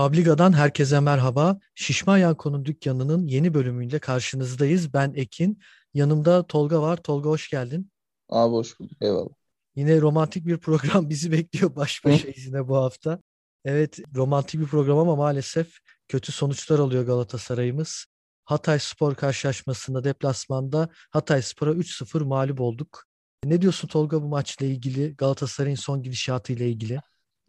Publiga'dan herkese merhaba. Şişman Yanko'nun dükkanının yeni bölümüyle karşınızdayız. Ben Ekin. Yanımda Tolga var. Tolga hoş geldin. Abi hoş bulduk. Eyvallah. Yine romantik bir program bizi bekliyor baş başayız yine bu hafta. Evet romantik bir program ama maalesef kötü sonuçlar alıyor Galatasaray'ımız. Hatay Spor karşılaşmasında deplasmanda Hatay Spor'a 3-0 mağlup olduk. Ne diyorsun Tolga bu maçla ilgili, Galatasaray'ın son gidişatı ile ilgili?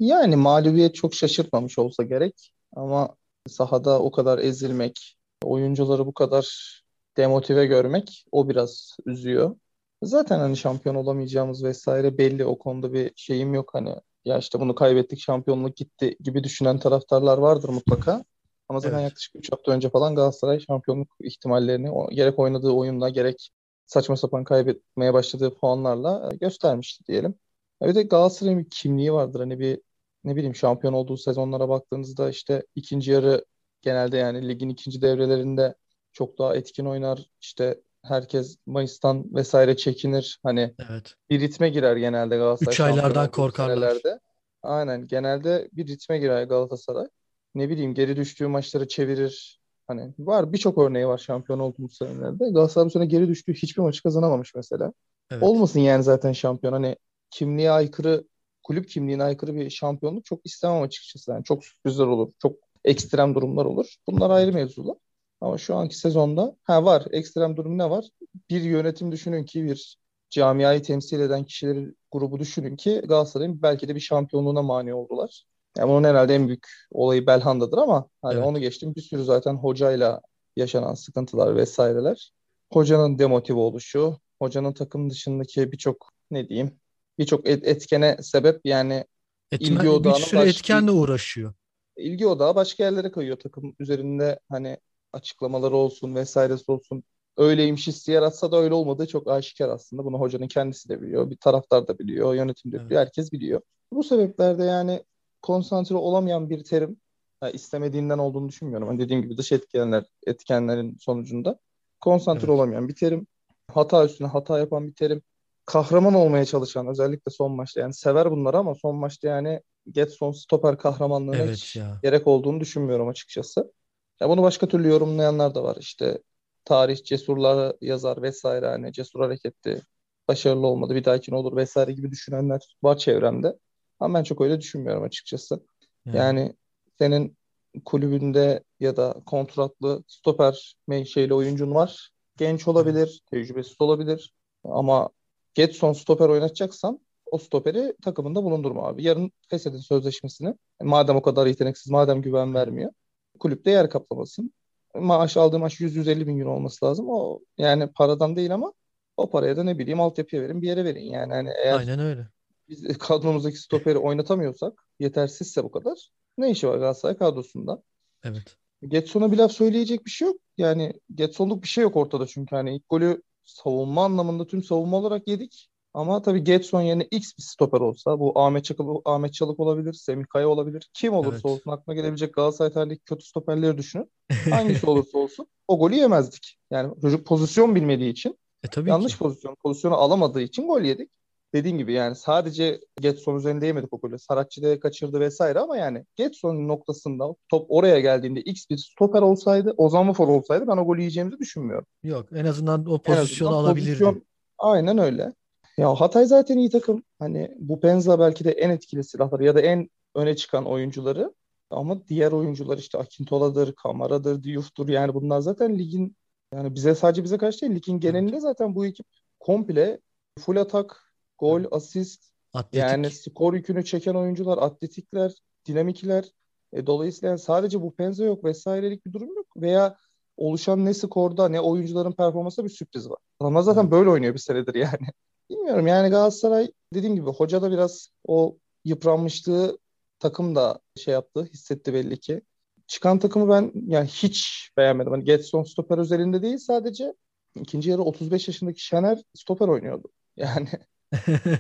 Yani mağlubiyet çok şaşırtmamış olsa gerek ama sahada o kadar ezilmek, oyuncuları bu kadar demotive görmek o biraz üzüyor. Zaten hani şampiyon olamayacağımız vesaire belli o konuda bir şeyim yok hani ya işte bunu kaybettik şampiyonluk gitti gibi düşünen taraftarlar vardır mutlaka. Ama zaten evet. yaklaşık 3 hafta önce falan Galatasaray şampiyonluk ihtimallerini gerek oynadığı oyunla gerek saçma sapan kaybetmeye başladığı puanlarla göstermişti diyelim. Bir de Galatasaray'ın bir kimliği vardır. Hani bir ne bileyim şampiyon olduğu sezonlara baktığınızda işte ikinci yarı genelde yani ligin ikinci devrelerinde çok daha etkin oynar. İşte herkes Mayıs'tan vesaire çekinir. Hani evet. bir ritme girer genelde Galatasaray. Üç aylardan korkarlar. Senelerde. Aynen genelde bir ritme girer Galatasaray. Ne bileyim geri düştüğü maçları çevirir. Hani var birçok örneği var şampiyon olduğumuz senelerde. Galatasaray bu sene geri düştüğü hiçbir maçı kazanamamış mesela. Evet. Olmasın yani zaten şampiyon. Hani kimliğe aykırı kulüp kimliğine aykırı bir şampiyonluk çok istemem açıkçası. Yani çok sürprizler olur. Çok ekstrem durumlar olur. Bunlar ayrı mevzular. Ama şu anki sezonda ha var. Ekstrem durum ne var? Bir yönetim düşünün ki bir camiayı temsil eden kişileri grubu düşünün ki Galatasaray'ın belki de bir şampiyonluğuna mani oldular. Yani bunun herhalde en büyük olayı Belhanda'dır ama hani evet. onu geçtim bir sürü zaten hocayla yaşanan sıkıntılar vesaireler. Hocanın demotive oluşu, hocanın takım dışındaki birçok ne diyeyim birçok et, etkene sebep yani Etmen, ilgi odağına bir sürü başka, etkenle uğraşıyor. İlgi odağı başka yerlere kayıyor takım üzerinde hani açıklamaları olsun vesairesi olsun. Öyleymiş hissi yaratsa da öyle olmadığı çok aşikar aslında. Bunu hocanın kendisi de biliyor. Bir taraftar da biliyor. Yönetim de biliyor. Evet. Herkes biliyor. Bu sebeplerde yani konsantre olamayan bir terim yani istemediğinden olduğunu düşünmüyorum. Hani dediğim gibi dış etkenler etkenlerin sonucunda konsantre evet. olamayan bir terim. Hata üstüne hata yapan bir terim kahraman olmaya çalışan özellikle son maçta yani sever bunları ama son maçta yani Getson stoper kahramanlığına evet hiç ya. gerek olduğunu düşünmüyorum açıkçası. Ya bunu başka türlü yorumlayanlar da var. İşte tarih cesurlar yazar vesaire hani cesur hareketti başarılı olmadı bir dahakine olur vesaire gibi düşünenler var çevremde. Ama ben çok öyle düşünmüyorum açıkçası. Yani, yani senin kulübünde ya da kontratlı stoper şeyli oyuncun var. Genç olabilir, tecrübesiz olabilir. Ama Getson stoper oynatacaksan o stoperi takımında bulundurma abi. Yarın feshedin sözleşmesini. Madem o kadar yeteneksiz, madem güven vermiyor. Kulüpte yer kaplamasın. Maaş aldığı maaş 100-150 bin euro olması lazım. O yani paradan değil ama o paraya da ne bileyim altyapıya verin bir yere verin. Yani hani eğer Aynen öyle. Biz kadromuzdaki stoperi oynatamıyorsak yetersizse bu kadar. Ne işi var Galatasaray kadrosunda? Evet. Getson'a bir laf söyleyecek bir şey yok. Yani Getson'luk bir şey yok ortada çünkü hani ilk golü savunma anlamında tüm savunma olarak yedik. Ama tabii Getson yerine X bir stoper olsa bu Ahmet Çakıl, Ahmet Çalık olabilir, Semih Kaya olabilir. Kim olursa evet. olsun aklına gelebilecek Galatasaray tarihindeki kötü stoperleri düşünün. Hangisi olursa olsun o golü yemezdik. Yani çocuk pozisyon bilmediği için e, tabii yanlış ki. pozisyon, pozisyonu alamadığı için gol yedik dediğim gibi yani sadece Getson üzerinde yemedik o golü. Saratçı da kaçırdı vesaire ama yani Getson'un noktasında top oraya geldiğinde X bir stoper olsaydı, Ozan Mufor olsaydı ben o golü yiyeceğimizi düşünmüyorum. Yok en azından o pozisyonu azından alabilirdi. Pozisyon, aynen öyle. Ya Hatay zaten iyi takım. Hani bu Penza belki de en etkili silahları ya da en öne çıkan oyuncuları. Ama diğer oyuncular işte Akintola'dır, Kamara'dır, Diouf'tur. Yani bunlar zaten ligin yani bize sadece bize karşı değil ligin genelinde zaten bu ekip komple full atak gol, asist. Atletik. Yani skor yükünü çeken oyuncular, atletikler, dinamikler. E, dolayısıyla yani sadece bu penze yok vesairelik bir durum yok. Veya oluşan ne skorda ne oyuncuların performansı bir sürpriz var. Adamlar zaten böyle oynuyor bir senedir yani. Bilmiyorum yani Galatasaray dediğim gibi hoca da biraz o yıpranmışlığı takım da şey yaptı, hissetti belli ki. Çıkan takımı ben yani hiç beğenmedim. Hani Getson stoper özelinde değil sadece ikinci yarı 35 yaşındaki Şener stoper oynuyordu. Yani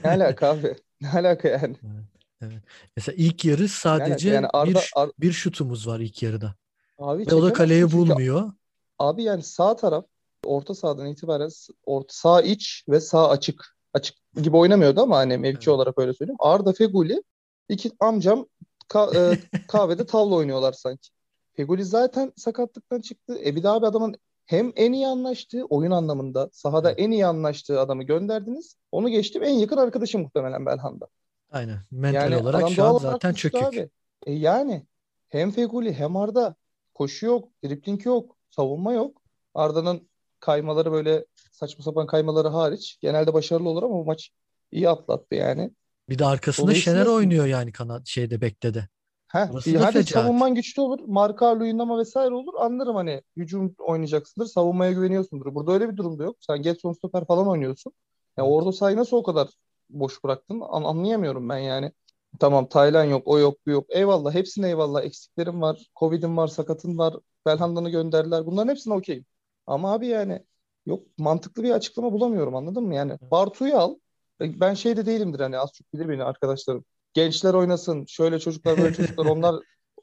ne alaka abi? Ne alaka yani? Evet, evet. Mesela ilk yarı sadece yani Arda, bir, Ar bir şutumuz var ilk yarıda. Abi Ve o da kaleye çünkü, bulmuyor. Abi yani sağ taraf orta sahadan itibaren orta sağ iç ve sağ açık açık gibi oynamıyordu ama hani mevki evet. olarak öyle söyleyeyim. Arda Feguli iki amcam ka- e, kahvede tavla oynuyorlar sanki. Feguli zaten sakatlıktan çıktı. E bir daha bir adamın hem en iyi anlaştığı oyun anlamında sahada en iyi anlaştığı adamı gönderdiniz. Onu geçtim en yakın arkadaşı muhtemelen Belhanda. Aynen. Mental Yani olarak şu an zaten çökük. abi. E yani hem Feguli hem Arda koşu yok, dribling yok, savunma yok. Arda'nın kaymaları böyle saçma sapan kaymaları hariç genelde başarılı olur ama bu maç iyi atlattı yani. Bir de arkasında Şener oynuyor yani kanat şeyde bekte de. Heh, Orası da hadi savunman güçlü olur. Marka uyumlama vesaire olur. Anlarım hani hücum oynayacaksındır. Savunmaya güveniyorsundur. Burada öyle bir durum da yok. Sen Getson stoper falan oynuyorsun. Ya orada sahayı nasıl o kadar boş bıraktın? An- anlayamıyorum ben yani. Tamam Taylan yok, o yok, bu yok. Eyvallah, hepsine eyvallah. Eksiklerim var, Covid'im var, sakatın var. Belhanda'nı gönderdiler. Bunların hepsine okeyim. Ama abi yani yok mantıklı bir açıklama bulamıyorum anladın mı? Yani Bartu'yu al. Ben şey de değilimdir hani az çok bilir beni arkadaşlarım. Gençler oynasın, şöyle çocuklar, böyle çocuklar onlar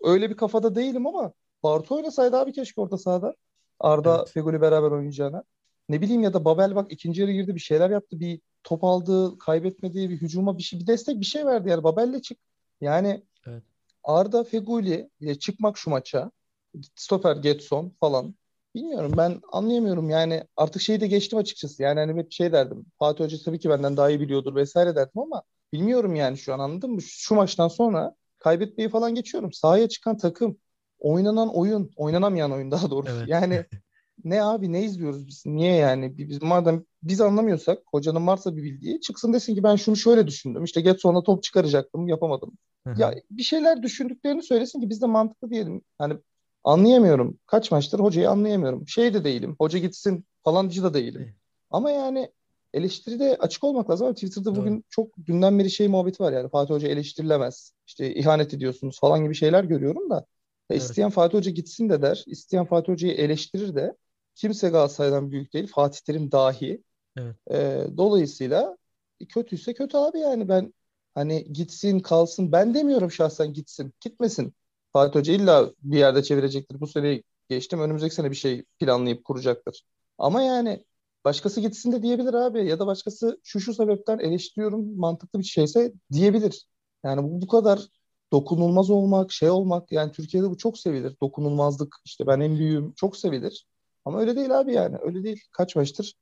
öyle bir kafada değilim ama Bartu oynasaydı abi keşke orta sahada. Arda Evet. Feguli beraber oynayacağına. Ne bileyim ya da Babel bak ikinci yarı girdi bir şeyler yaptı. Bir top aldı, kaybetmediği bir hücuma bir şey, bir destek bir şey verdi yani. Babel'le çık. Yani Evet. Arda Feguli ile çıkmak şu maça. Stoper Getson falan. Bilmiyorum ben anlayamıyorum yani artık şeyi de geçtim açıkçası. Yani hani hep şey derdim. Fatih Hoca tabii ki benden daha iyi biliyordur vesaire derdim ama bilmiyorum yani şu an anladın mı? Şu maçtan sonra kaybetmeyi falan geçiyorum. Sahaya çıkan takım, oynanan oyun, oynanamayan oyun daha doğrusu. Evet. Yani ne abi ne izliyoruz biz? Niye yani? Biz madem biz anlamıyorsak hocanın varsa bir bildiği çıksın desin ki ben şunu şöyle düşündüm. İşte Getson'a top çıkaracaktım, yapamadım. Ya bir şeyler düşündüklerini söylesin ki biz de mantıklı diyelim. Hani anlayamıyorum. Kaç maçtır hocayı anlayamıyorum. Şey de değilim. Hoca gitsin falancı da değilim. Ama yani eleştiride açık olmak lazım. Ama Twitter'da bugün çok dünden beri şey muhabbeti var yani. Fatih Hoca eleştirilemez. İşte ihanet ediyorsunuz falan gibi şeyler görüyorum da. Ya Evet. isteyen Fatih Hoca gitsin de der. isteyen Fatih Hoca'yı eleştirir de. Kimse Galatasaray'dan büyük değil. Fatih Terim dahi. Evet. Ee, dolayısıyla kötüyse kötü abi yani ben hani gitsin kalsın ben demiyorum şahsen gitsin gitmesin. Fatih Hoca illa bir yerde çevirecektir. Bu seneyi geçtim önümüzdeki sene bir şey planlayıp kuracaktır. Ama yani başkası gitsin de diyebilir abi ya da başkası şu şu sebepten eleştiriyorum mantıklı bir şeyse diyebilir. Yani bu, bu kadar dokunulmaz olmak, şey olmak yani Türkiye'de bu çok sevilir. Dokunulmazlık işte ben en büyüğüm çok sevilir. Ama öyle değil abi yani öyle değil. Kaç maçtır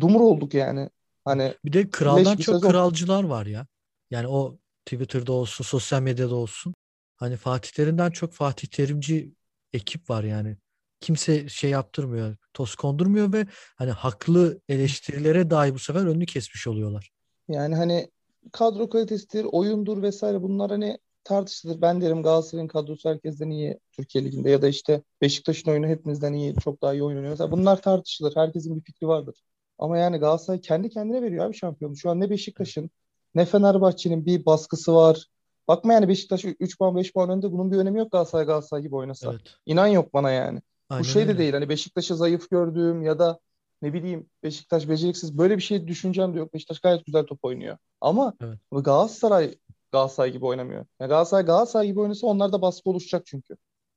dumur olduk yani. Hani Bir de kraldan bir çok sezon. kralcılar var ya. Yani o Twitter'da olsun, sosyal medyada olsun. Hani Fatih Terim'den çok Fatih Terimci ekip var yani. Kimse şey yaptırmıyor, toz kondurmuyor ve hani haklı eleştirilere dahi bu sefer önünü kesmiş oluyorlar. Yani hani kadro kalitesidir, oyundur vesaire bunlar hani tartışılır. Ben derim Galatasaray'ın kadrosu herkesten iyi Türkiye Ligi'nde ya da işte Beşiktaş'ın oyunu hepimizden iyi, çok daha iyi oyun oynuyor. Mesela bunlar tartışılır. Herkesin bir fikri vardır. Ama yani Galatasaray kendi kendine veriyor abi şampiyonu. Şu an ne Beşiktaş'ın ne Fenerbahçe'nin bir baskısı var. Bakma yani Beşiktaş 3 puan 5 puan önde bunun bir önemi yok Galatasaray Galatasaray gibi oynasa. Evet. İnan yok bana yani. Bu Aynen şey de değil hani Beşiktaş'ı zayıf gördüğüm ya da ne bileyim Beşiktaş beceriksiz böyle bir şey düşüncem de yok. Beşiktaş gayet güzel top oynuyor. Ama Evet. Galatasaray Galatasaray gibi oynamıyor. Yani Galatasaray Galatasaray gibi oynasa onlarda baskı oluşacak çünkü.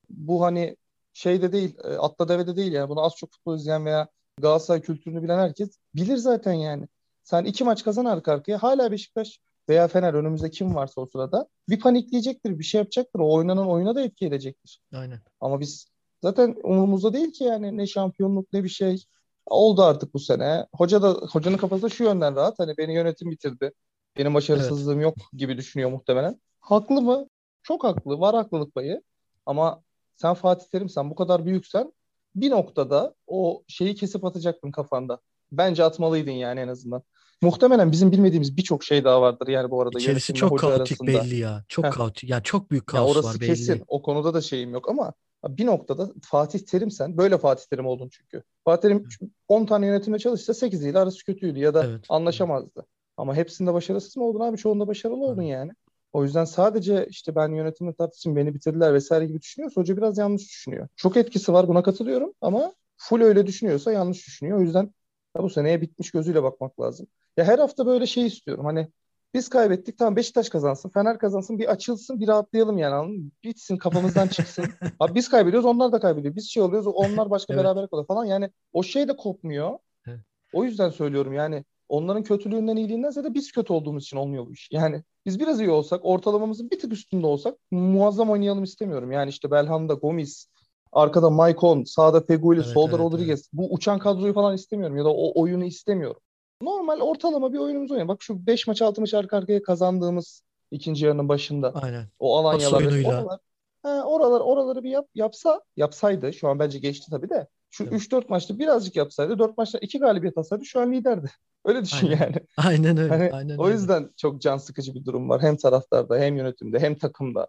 Bu hani şeyde değil, e, atla devede değil yani. Bunu az çok futbol izleyen veya Galatasaray kültürünü bilen herkes bilir zaten yani. Sen iki maç kazan arka arkaya hala Beşiktaş veya Fener önümüzde kim varsa o sırada bir panikleyecektir, bir şey yapacaktır. O oynanan oyuna da etki edecektir. Aynen. Ama biz zaten umurumuzda değil ki yani ne şampiyonluk ne bir şey. Oldu artık bu sene. Hoca da hocanın kafası da şu yönden rahat. Hani beni yönetim bitirdi. Benim başarısızlığım yok gibi düşünüyor muhtemelen. Haklı mı? Çok haklı. Var haklılık payı. Ama sen Fatih Terim sen bu kadar büyüksen bir noktada o şeyi kesip atacaktın kafanda. Bence atmalıydın yani en azından. Muhtemelen bizim bilmediğimiz birçok şey daha vardır yani bu arada İçerisi çok kaotik arasında. belli ya. Çok kaotik. Yani çok büyük Ya kaos orası var belli. kesin. O konuda da şeyim yok ama bir noktada Fatih Terim sen böyle Fatih Terim oldun çünkü. Fatih Terim 10 tane yönetimle çalışsa 8'iyle arası kötüydü ya da Evet. anlaşamazdı. Ama hepsinde başarısız mı oldun abi? Çoğunda başarılı oldun yani. O yüzden sadece işte ben yönetimle tartışayım beni bitirdiler vesaire gibi düşünüyorsa hoca biraz yanlış düşünüyor. Çok etkisi var buna katılıyorum ama full öyle düşünüyorsa yanlış düşünüyor. O yüzden ya bu seneye bitmiş gözüyle bakmak lazım. Ya her hafta böyle şey istiyorum. Hani biz kaybettik tamam Beşiktaş kazansın, Fener kazansın bir açılsın bir rahatlayalım yani anladın mı? Bitsin kafamızdan çıksın. Abi biz kaybediyoruz onlar da kaybediyor. Biz şey oluyoruz onlar başka Evet. beraber kalıyor falan. Yani o şey de kopmuyor. Evet. O yüzden söylüyorum yani onların kötülüğünden iyiliğinden ziyade biz kötü olduğumuz için olmuyor bu iş. Yani Biz biraz iyi olsak, ortalamamızın bir tık üstünde olsak muazzam oynayalım istemiyorum. Yani işte Belhanda, Gomis, arkada Maicon, sağda Feguli, Evet, solda evet, Rodriguez. evet. Bu uçan kadroyu falan istemiyorum ya da o oyunu istemiyorum. Normal ortalama bir oyunumuz oynuyor. Bak şu 5 maç 6 maç arka arkaya kazandığımız ikinci yarının başında. Aynen. O Alanyalar, oralar, ha, oralar, oraları bir yap, yapsa, yapsaydı. Şu an bence geçti tabii de. Şu Evet. 3-4 maçta birazcık yapsaydı, 4 maçta 2 galibiyet alsaydı şu an liderdi. Öyle düşün Aynen. yani. Aynen öyle. Hani Aynen o öyle. yüzden çok can sıkıcı bir durum var. Hem taraftarda, hem yönetimde, hem takımda.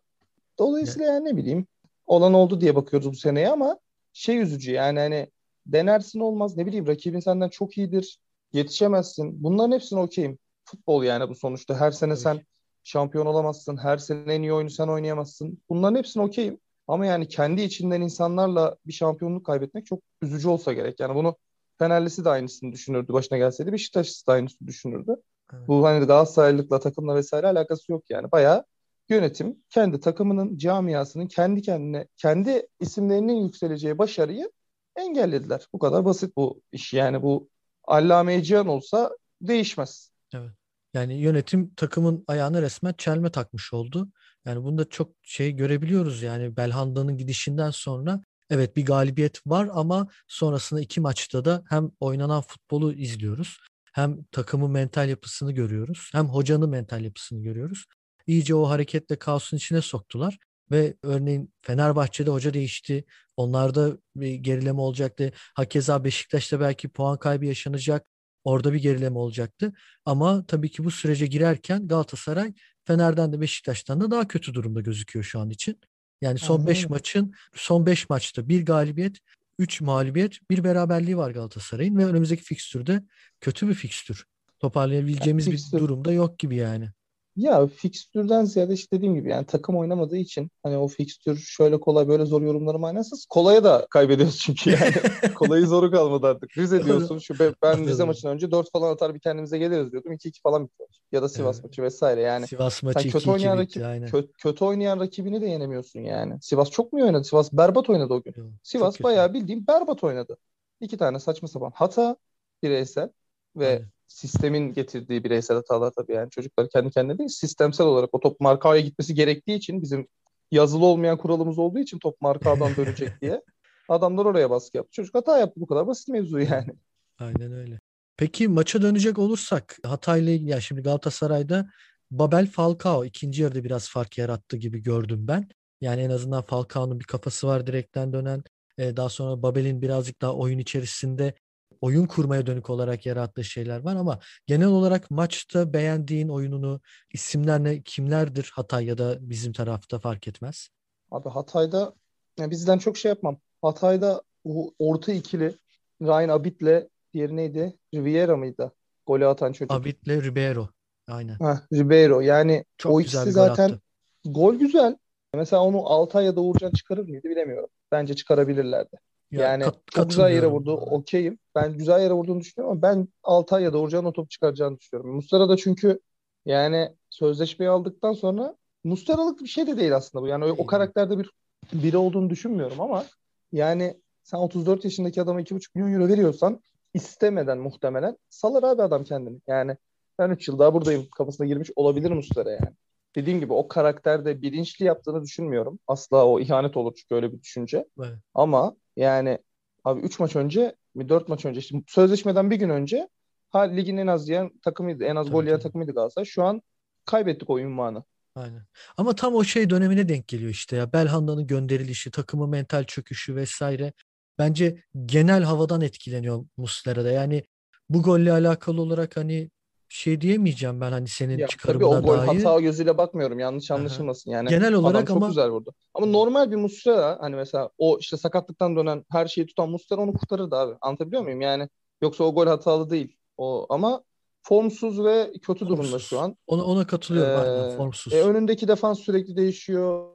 Dolayısıyla yani ne bileyim, olan oldu diye bakıyoruz bu seneye ama şey üzücü yani hani denersin olmaz ne bileyim rakibin senden çok iyidir, yetişemezsin. Bunların hepsine okeyim. Futbol yani bu sonuçta. Her sene Tabii sen şampiyon olamazsın. Her sene en iyi oyunu sen oynayamazsın. Bunların hepsine okeyim. Ama yani kendi içinden insanlarla bir şampiyonluk kaybetmek çok üzücü olsa gerek. Yani bunu Fenerlisi de aynısını düşünürdü başına gelseydi. Beşiktaşlısı da aynısını düşünürdü. Evet. Bu hani Galatasaraylılıkla takımla vesaire alakası yok yani. Bayağı yönetim kendi takımının, camiasının kendi kendine, kendi isimlerinin yükseleceği başarıyı engellediler. Bu kadar basit bu iş. Yani bu Allame Cihan olsa değişmez. Evet. Yani yönetim takımın ayağına resmen çelme takmış oldu. Yani bunda çok şey görebiliyoruz yani Belhanda'nın gidişinden sonra evet bir galibiyet var ama sonrasında iki maçta da hem oynanan futbolu izliyoruz hem takımın mental yapısını görüyoruz hem hocanın mental yapısını görüyoruz. İyice o hareketle kaosun içine soktular ve örneğin Fenerbahçe'de hoca değişti. Onlarda bir gerileme olacaktı. Hakeza Beşiktaş'ta belki puan kaybı yaşanacak. Orada bir gerileme olacaktı. Ama tabii ki bu sürece girerken Galatasaray Fener'den de Beşiktaş'tan da daha kötü durumda gözüküyor şu an için. Yani son Aynen 5 öyle. maçın son 5 maçta bir galibiyet, 3 mağlubiyet, bir beraberliği var Galatasaray'ın ve önümüzdeki fikstürde kötü bir fikstür. Toparlayabileceğimiz bir fikstür- durumda yok gibi yani. Ya fikstürden ziyade işte dediğim gibi yani takım oynamadığı için hani o fikstür şöyle kolay böyle zor yorumları manasız. Kolaya da kaybediyoruz çünkü yani. Kolayı zoru kalmadı artık. Rize diyorsun şu be- ben Rize maçından önce 4 falan atar bir kendimize geliriz diyordum. 2-2 falan bitiyor. Ya da Sivas Evet. maçı vesaire yani. Sivas Sen maçı kötü 2-2 oynayan bitti rakip aynen. kö- kötü oynayan rakibini de yenemiyorsun yani. Sivas çok mu oynadı? Sivas berbat oynadı o gün. Yok, Sivas kötü. bayağı bildiğim berbat oynadı. İki tane saçma sapan hata bireysel ve Aynen. Sistemin getirdiği bireysel hatalar tabii yani çocuklar kendi kendine değil sistemsel olarak o top markaya gitmesi gerektiği için bizim yazılı olmayan kuralımız olduğu için top markadan dönecek diye adamlar oraya baskı yaptı. Çocuk hata yaptı bu kadar basit mevzu yani. Aynen öyle. Peki maça dönecek olursak Hatay'la ilgili ya şimdi Galatasaray'da Babel Falcao ikinci yarıda biraz fark yarattı gibi gördüm ben. Yani en azından Falcao'nun bir kafası var direkten dönen. Ee, daha sonra Babel'in birazcık daha oyun içerisinde oyun kurmaya dönük olarak yarattığı şeyler var ama genel olarak maçta beğendiğin oyununu isimler ne kimlerdir Hatay ya da bizim tarafta fark etmez. Abi Hatay'da ya bizden çok şey yapmam. Hatay'da o orta ikili Ryan Abit'le diğeri neydi? Riviera mıydı? Golü atan çocuk. Abit'le Ribeiro. Aynen. Heh, Ribeiro. Yani Çok o ikisi zaten attı. gol güzel. Mesela onu Altay ya da Uğurcan çıkarır mıydı bilemiyorum. Bence çıkarabilirlerdi. Ya, Yani kat- çok güzel yere vurdu. Okeyim. Ben güzel yere vurduğunu düşünüyorum ama ben Altay ya da Uğurcan'ın o topu çıkaracağını düşünüyorum. Muslera da çünkü yani sözleşmeyi aldıktan sonra Muslera'lık bir şey de değil aslında bu. Yani o, o karakterde bir biri olduğunu düşünmüyorum ama yani sen 34 yaşındaki adama 2,5 milyon euro veriyorsan istemeden muhtemelen salır abi adam kendini. Yani ben 3 yıl daha buradayım kafasına girmiş olabilir Muslera yani. Dediğim gibi o karakterde bilinçli yaptığını düşünmüyorum. Asla o ihanet olur çünkü öyle bir düşünce. Evet. Ama yani abi 3 maç önce mi 4 maç önce işte sözleşmeden bir gün önce ha ligin en az yiyen takımıydı. En az Tabii, gol yiyen takımıydı Galatasaray. Şu an kaybettik o ünvanı. Aynen. Ama tam o şey dönemine denk geliyor işte ya. Belhanda'nın gönderilişi, takımın mental çöküşü vesaire. Bence genel havadan etkileniyor Muslera'da. Yani bu golle alakalı olarak hani şey diyemeyeceğim ben hani senin Ya tabii çıkarımına o gol dair. hata gözüyle bakmıyorum. Yanlış anlaşılmasın. Yani Genel olarak çok ama güzel vurdu. Ama normal bir Muslera hani mesela o işte sakatlıktan dönen her şeyi tutan Muslera onu kurtarırdı abi. Anlatabiliyor muyum? Yani yoksa o gol hatalı değil. O ama formsuz ve kötü durumda formsuz. şu an. Ona, ona katılıyorum aynen Ee, formsuz. e, önündeki defans sürekli değişiyor.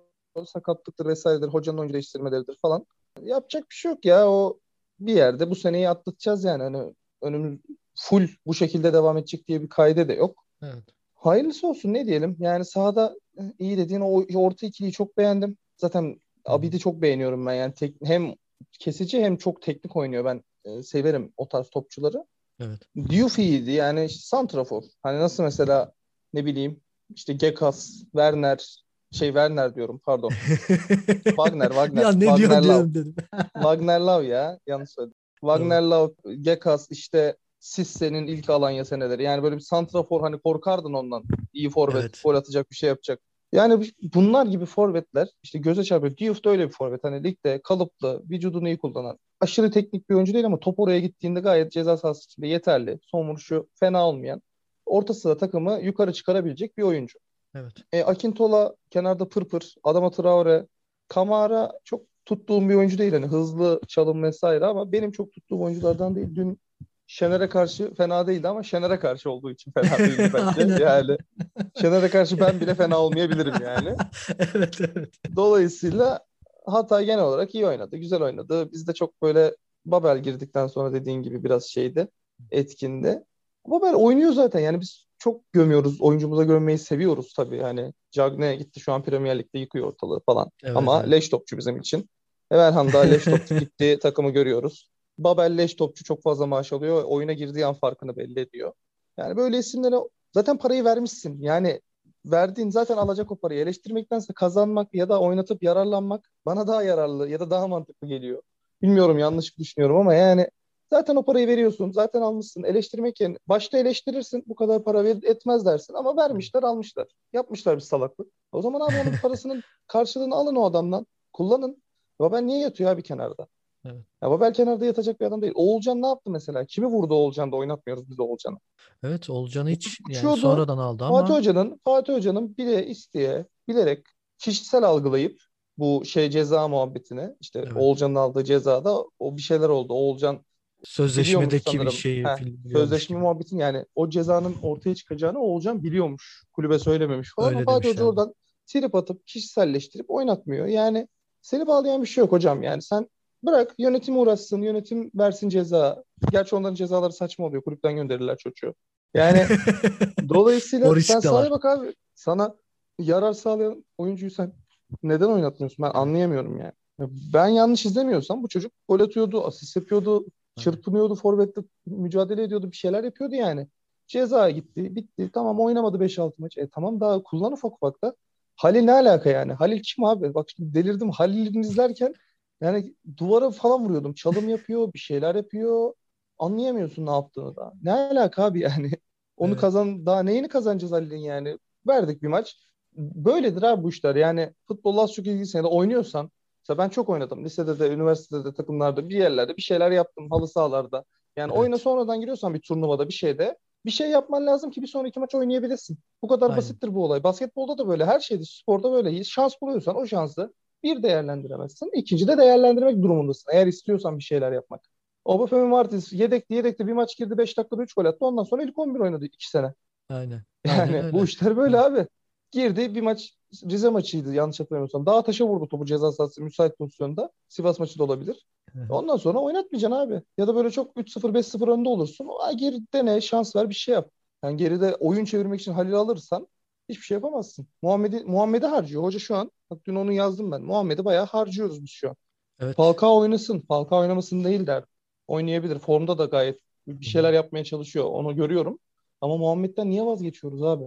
Sakatlıktır vesairedir. Hocanın oyuncu değiştirmeleridir falan. Yapacak bir şey yok ya. O bir yerde bu seneyi atlatacağız yani. Hani önümüz full bu şekilde devam edecek diye bir kaide de yok. Evet. Hayırlısı olsun ne diyelim. Yani sahada e, iyi dediğin o orta ikiliyi çok beğendim. Zaten Abid'i çok beğeniyorum ben. Yani tek, hem kesici hem çok teknik oynuyor. Ben e, severim o tarz topçuları. Evet. Diouf iyiydi yani işte santrafor. Hani nasıl mesela ne bileyim işte Gekas, Werner, şey Werner diyorum pardon. Wagner, Wagner. ya ne Wagner diyor Love. diyorum dedim. Wagner Love ya. Yanlış söyledim. Wagner Love, Gekas işte Sisse'nin ilk Alanya seneleri. Yani böyle bir santrafor hani korkardın ondan. İyi forvet, Evet. gol atacak bir şey yapacak. Yani bu- bunlar gibi forvetler işte göze çarpıyor. Diouf da öyle bir forvet. Hani ligde kalıplı, vücudunu iyi kullanan. Aşırı teknik bir oyuncu değil ama top oraya gittiğinde gayet ceza sahası içinde yeterli. Son vuruşu fena olmayan. Orta sıra takımı yukarı çıkarabilecek bir oyuncu. Evet. E, Akintola kenarda pırpır. Adama Traore. Kamara çok tuttuğum bir oyuncu değil. Hani hızlı çalım vesaire ama benim çok tuttuğum oyunculardan değil. Dün Şener'e karşı fena değildi ama Şener'e karşı olduğu için fena değildi bence. Yani Şener'e karşı ben bile fena olmayabilirim yani. evet evet. Dolayısıyla Hatay genel olarak iyi oynadı. Güzel oynadı. Biz de çok böyle Babel girdikten sonra dediğin gibi biraz şeydi. Etkindi. Babel oynuyor zaten. Yani biz çok gömüyoruz. Oyuncumuza gömmeyi seviyoruz tabii. Yani Cagne gitti şu an Premier Lig'de yıkıyor ortalığı falan. Evet, Ama evet. leş topçu bizim için. Everhan da leş topçu gitti. Takımı görüyoruz. Babel leş topçu çok fazla maaş alıyor. Oyuna girdiği an farkını belli ediyor. Yani böyle isimlere zaten parayı vermişsin. Yani verdiğin zaten alacak o parayı. Eleştirmektense kazanmak ya da oynatıp yararlanmak bana daha yararlı ya da daha mantıklı geliyor. Bilmiyorum yanlış düşünüyorum ama yani zaten o parayı veriyorsun. Zaten almışsın. Eleştirmek yerine başta eleştirirsin. Bu kadar para ver- etmez dersin ama vermişler almışlar. Yapmışlar bir salaklık. O zaman abi onun parasının karşılığını alın o adamdan. Kullanın. Babel niye yatıyor abi kenarda? Evet. Ya Babel kenarda yatacak bir adam değil. Oğulcan ne yaptı mesela? Kimi vurdu Oğulcan da oynatmıyoruz biz Oğulcan'ı. Evet Olcan'ı hiç yani Uçuyordu. sonradan aldı ama Fatih Hoca'nın Fatih Hoca'nın bile isteye bilerek kişisel algılayıp bu şey ceza muhabbetine işte Evet. Oğulcan'ın aldığı cezada o bir şeyler oldu. Oğulcan sözleşmedeki bir şeyi. Heh, sözleşme gibi. muhabbetin yani o cezanın ortaya çıkacağını Oğulcan biliyormuş. Kulübe söylememiş falan. Öyle Fatih Hoca oradan trip atıp kişiselleştirip oynatmıyor. Yani seni bağlayan bir şey yok hocam. Yani sen bırak yönetim uğraşsın, yönetim versin ceza. Gerçi onların cezaları saçma oluyor. Kulüpten gönderirler çocuğu. Yani Dolayısıyla sen sahaya bak abi. Sana yarar sağlayan oyuncuyu sen neden oynatmıyorsun? Ben anlayamıyorum yani. Ya Ben yanlış izlemiyorsam bu çocuk gol atıyordu, asist yapıyordu, çırpınıyordu, forvette mücadele ediyordu, bir şeyler yapıyordu yani. Ceza gitti, bitti. Tamam oynamadı 5-6 maç. E tamam daha kullan ufak ufak da. Halil ne alaka yani? Halil kim abi? Bak şimdi delirdim. Halil'i izlerken yani duvara falan vuruyordum. Çalım yapıyor, bir şeyler yapıyor. Anlayamıyorsun ne yaptığını da. Ne alaka abi yani? Onu Evet. kazan daha neyini kazanacağız Halil'in yani? Verdik bir maç. Böyledir abi bu işler. Yani futbolla az çok ilgiliysen ya da oynuyorsan mesela ben çok oynadım. Lisede de, üniversitede de, takımlarda, bir yerlerde bir şeyler yaptım. Halı sahalarda. Yani Evet. oyuna sonradan giriyorsan bir turnuvada bir şeyde bir şey yapman lazım ki bir sonraki maç oynayabilirsin. Bu kadar Aynen. basittir bu olay. Basketbolda da böyle, her şeyde, sporda böyle. Şans buluyorsan o şansı bir değerlendiremezsin. İkinci de değerlendirmek durumundasın. Eğer istiyorsan bir şeyler yapmak. Obafemi Martins yedekli yedekli bir maç girdi 5 dakikada 3 gol attı. Ondan sonra ilk 11 oynadı 2 sene. Aynen. Yani Aynen öyle. bu işler böyle abi. Girdi bir maç Rize maçıydı yanlış hatırlamıyorsam. Dağ taşa vurdu topu ceza sahası müsait pozisyonda. Sivas maçı da olabilir. Hı. Ondan sonra oynatmayacaksın abi. Ya da böyle çok 3-0 5-0 önde olursun. Ay geri dene şans ver bir şey yap. Yani geride oyun çevirmek için Halil alırsan hiçbir şey yapamazsın. Muhammed'i Muhammed'i harcıyor. Hoca şu an bak dün onu yazdım ben. Muhammed'i bayağı harcıyoruz biz şu an. Evet. Falcao oynasın. Falcao oynamasın değil der. Oynayabilir. Formda da gayet bir şeyler yapmaya çalışıyor. Onu görüyorum. Ama Muhammed'den niye vazgeçiyoruz abi?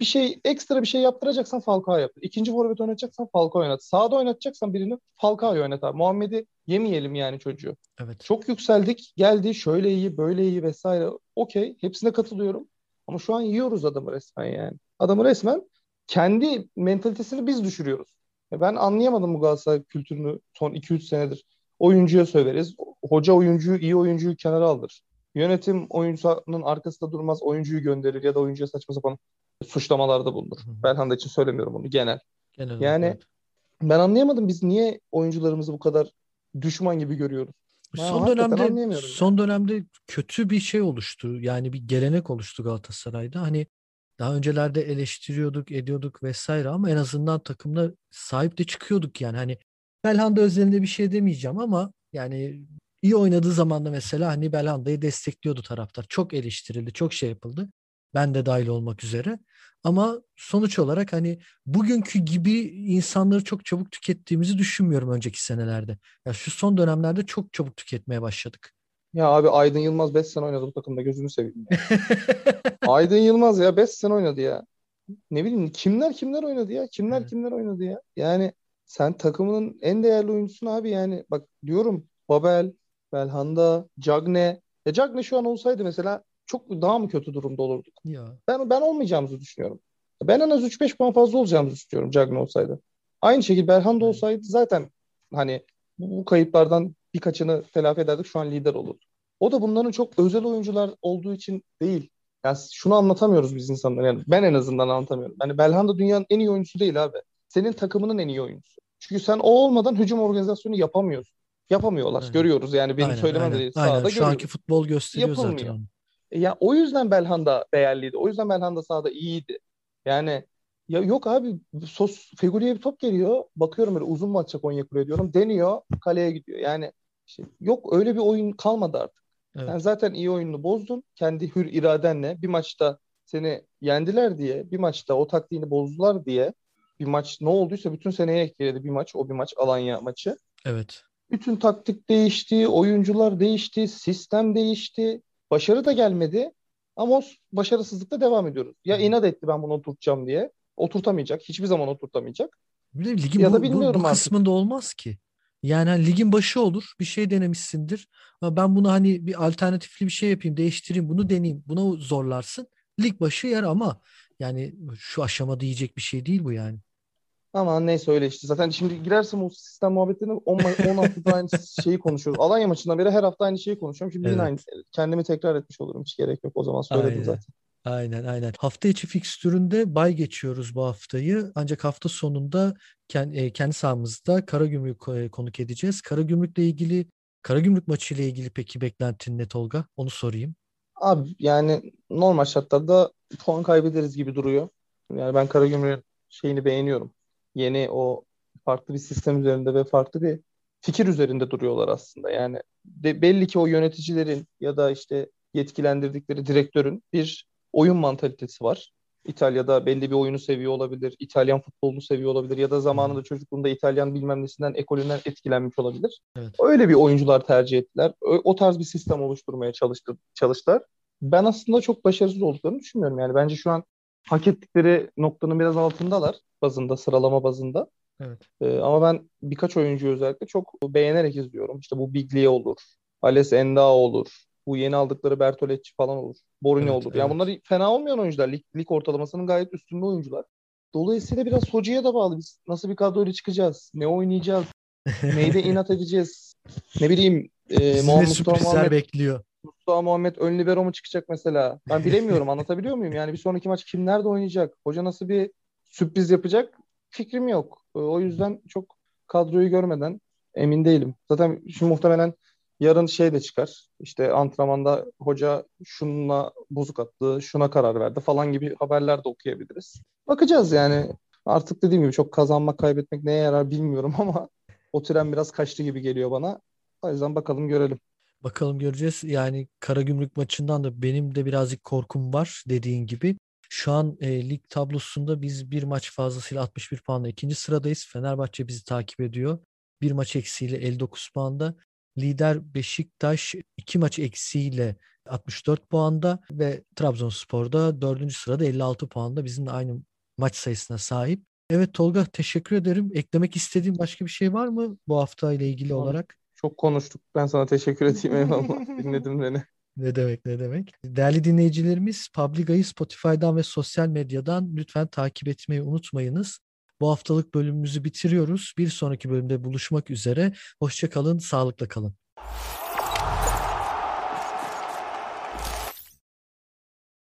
Bir şey ekstra bir şey yaptıracaksan Falcao yap. İkinci forvet oynatacaksan Falcao oynat. Sağda oynatacaksan birini Falcao'yu oynat abi. Muhammed'i yemeyelim yani çocuğu. Evet. Çok yükseldik. Geldi şöyle iyi böyle iyi vesaire. Okey. Hepsine katılıyorum. Ama şu an yiyoruz adamı resmen yani. Adamı resmen kendi mentalitesini biz düşürüyoruz. Ya Ben anlayamadım bu Galatasaray kültürünü son 2-3 senedir. Oyuncuya söveriz. Hoca oyuncuyu, iyi oyuncuyu kenara alır. Yönetim oyuncunun arkasında durmaz, oyuncuyu gönderir ya da oyuncuya saçma sapan suçlamalarda bulunur. Belhanda için söylemiyorum bunu genel. Genel Yani evet. ben anlayamadım biz niye oyuncularımızı bu kadar düşman gibi görüyoruz. Ben Son dönemde son dönemde kötü bir şey oluştu. Yani bir gelenek oluştu Galatasaray'da. Hani daha öncelerde eleştiriyorduk, ediyorduk vesaire ama en azından takımda sahip de çıkıyorduk yani. Hani Belhanda özelinde bir şey demeyeceğim ama yani iyi oynadığı zaman da mesela hani Belhanda'yı destekliyordu taraftar. Çok eleştirildi, çok şey yapıldı. Ben de dahil olmak üzere. Ama sonuç olarak hani bugünkü gibi insanları çok çabuk tükettiğimizi düşünmüyorum önceki senelerde. Ya şu son dönemlerde çok çabuk tüketmeye başladık. Ya abi Aydın Yılmaz 5 sene oynadı bu takımda gözünü seveyim. ya. Aydın Yılmaz ya 5 sene oynadı ya. ne bileyim kimler kimler oynadı ya? Kimler Evet. kimler oynadı ya? Yani sen takımının en değerli oyuncusun abi yani. Bak diyorum Babel, Belhanda, Cagne. Ya Cagne şu an olsaydı mesela çok daha mı kötü durumda olurduk? Ya Ben ben olmayacağımızı düşünüyorum. Ben en az 3-5 puan fazla olacağımızı düşünüyorum Cagne olsaydı. Aynı şekilde Belhanda olsaydı zaten hani bu, bu kayıplardan birkaçını telafi ederdik şu an lider olurdu. O da bunların çok özel oyuncular olduğu için değil. Yani şunu anlatamıyoruz biz insanlar. Yani ben en azından anlatamıyorum. Yani Belhanda dünyanın en iyi oyuncusu değil abi. Senin takımının en iyi oyuncusu. Çünkü sen o olmadan hücum organizasyonu yapamıyorsun. Yapamıyorlar. Aynen. Görüyoruz yani benim aynen söylemem de aynen. Aynen. Sahada Şu anki görüyoruz. futbol gösteriyor zaten Yapılmıyor. onu. E Ya o yüzden Belhanda değerliydi. O yüzden Belhanda sahada iyiydi. Yani ya yok abi sos Fegüli'ye bir top geliyor. Bakıyorum böyle uzun mu atacak Onyekuru diyorum. Deniyor, kaleye gidiyor. Yani işte yok öyle bir oyun kalmadı artık. Evet. Sen zaten iyi oyununu bozdun. Kendi hür iradenle bir maçta seni yendiler diye, bir maçta o taktiğini bozdular diye bir maç ne olduysa bütün seneye etkiledi bir maç. O bir maç Alanya maçı. Evet. Bütün taktik değişti, oyuncular değişti, sistem değişti. Başarı da gelmedi. Ama o başarısızlıkta devam ediyoruz. Ya inat etti ben bunu oturtacağım diye. Oturtamayacak. Hiçbir zaman oturtamayacak. De ligin Ya da bu, bu, bilmiyorum bu artık. kısmında olmaz ki. Yani hani ligin başı olur. Bir şey denemişsindir. Ama ben bunu hani bir alternatifli bir şey yapayım, değiştireyim, bunu deneyeyim. Buna zorlarsın. Lig başı yer ama yani şu aşamada yiyecek bir şey değil bu yani. Ama neyse öyle işte. Zaten şimdi girersem o sistem muhabbetine 10, 10 haftada aynı şeyi konuşuyoruz. Alanya maçından beri her hafta aynı şeyi konuşuyorum. Şimdi yine Evet. aynı kendimi tekrar etmiş olurum. Hiç gerek yok. O zaman söyledim Aynen. zaten. Aynen aynen. Hafta içi fikstüründe bay geçiyoruz bu haftayı. Ancak hafta sonunda kendi, e, kendi sahamızda Karagümrük e, konuk edeceğiz. Karagümrük'le ilgili Karagümrük maçı ile ilgili peki beklentin ne Tolga? Onu sorayım. Abi yani normal şartlarda puan kaybederiz gibi duruyor. Yani ben Karagümrük'ün şeyini beğeniyorum. Yeni o farklı bir sistem üzerinde ve farklı bir fikir üzerinde duruyorlar aslında. Yani de belli ki o yöneticilerin ya da işte yetkilendirdikleri direktörün bir oyun mantalitesi var. İtalya'da belli bir oyunu seviyor olabilir, İtalyan futbolunu seviyor olabilir ya da zamanında çocukluğunda İtalyan bilmem nesinden, ekolünden etkilenmiş olabilir. Evet. Öyle bir oyuncular tercih ettiler. O, o tarz bir sistem oluşturmaya çalıştı, çalıştılar. Ben aslında çok başarısız olduklarını düşünmüyorum. Yani bence şu an hak ettikleri noktanın biraz altındalar bazında, sıralama bazında. Evet. Ee, ama ben birkaç oyuncuyu özellikle çok beğenerek izliyorum. İşte bu Biglia olur, Ales Endao olur, bu yeni aldıkları Bertolecci falan olur, Borini Evet, olur. Yani evet. bunlar fena olmayan oyuncular. Lig, lig ortalamasının gayet üstünde oyuncular. Dolayısıyla biraz hocaya da bağlı. Biz nasıl bir kadroyla çıkacağız? Ne oynayacağız? Neyde inat edeceğiz? Ne bileyim e, Muhammed sürprizler Muhammed bekliyor. Mustafa Muhammed ön libero mu çıkacak mesela? Ben bilemiyorum. Anlatabiliyor muyum? Yani bir sonraki maç kim nerede oynayacak? Hoca nasıl bir sürpriz yapacak? Fikrim yok. Ee, O yüzden çok kadroyu görmeden emin değilim. Zaten şimdi muhtemelen yarın şey de çıkar. İşte antrenmanda hoca şununla bozuk attı, şuna karar verdi falan gibi haberler de okuyabiliriz. Bakacağız yani. Artık dediğim gibi çok kazanmak, kaybetmek neye yarar bilmiyorum ama o tren biraz kaçtı gibi geliyor bana. O yüzden bakalım görelim. Bakalım göreceğiz. Yani Karagümrük maçından da benim de birazcık korkum var dediğin gibi. Şu an e, lig tablosunda biz bir maç fazlasıyla 61 puanla ikinci sıradayız. Fenerbahçe bizi takip ediyor. Bir maç eksiğiyle 59 puanda. Lider Beşiktaş iki maç eksiğiyle 64 puanda ve Trabzonspor'da dördüncü sırada 56 puanda bizimle aynı maç sayısına sahip. Evet Tolga teşekkür ederim. Eklemek istediğin başka bir şey var mı bu hafta ile ilgili Tamam. olarak? Çok konuştuk. Ben sana teşekkür edeyim eyvallah. Dinledin beni. Ne demek ne demek. Değerli dinleyicilerimiz Publiga'yı Spotify'dan ve sosyal medyadan lütfen takip etmeyi unutmayınız. Bu haftalık bölümümüzü bitiriyoruz. Bir sonraki bölümde buluşmak üzere. Hoşça kalın, sağlıkla kalın.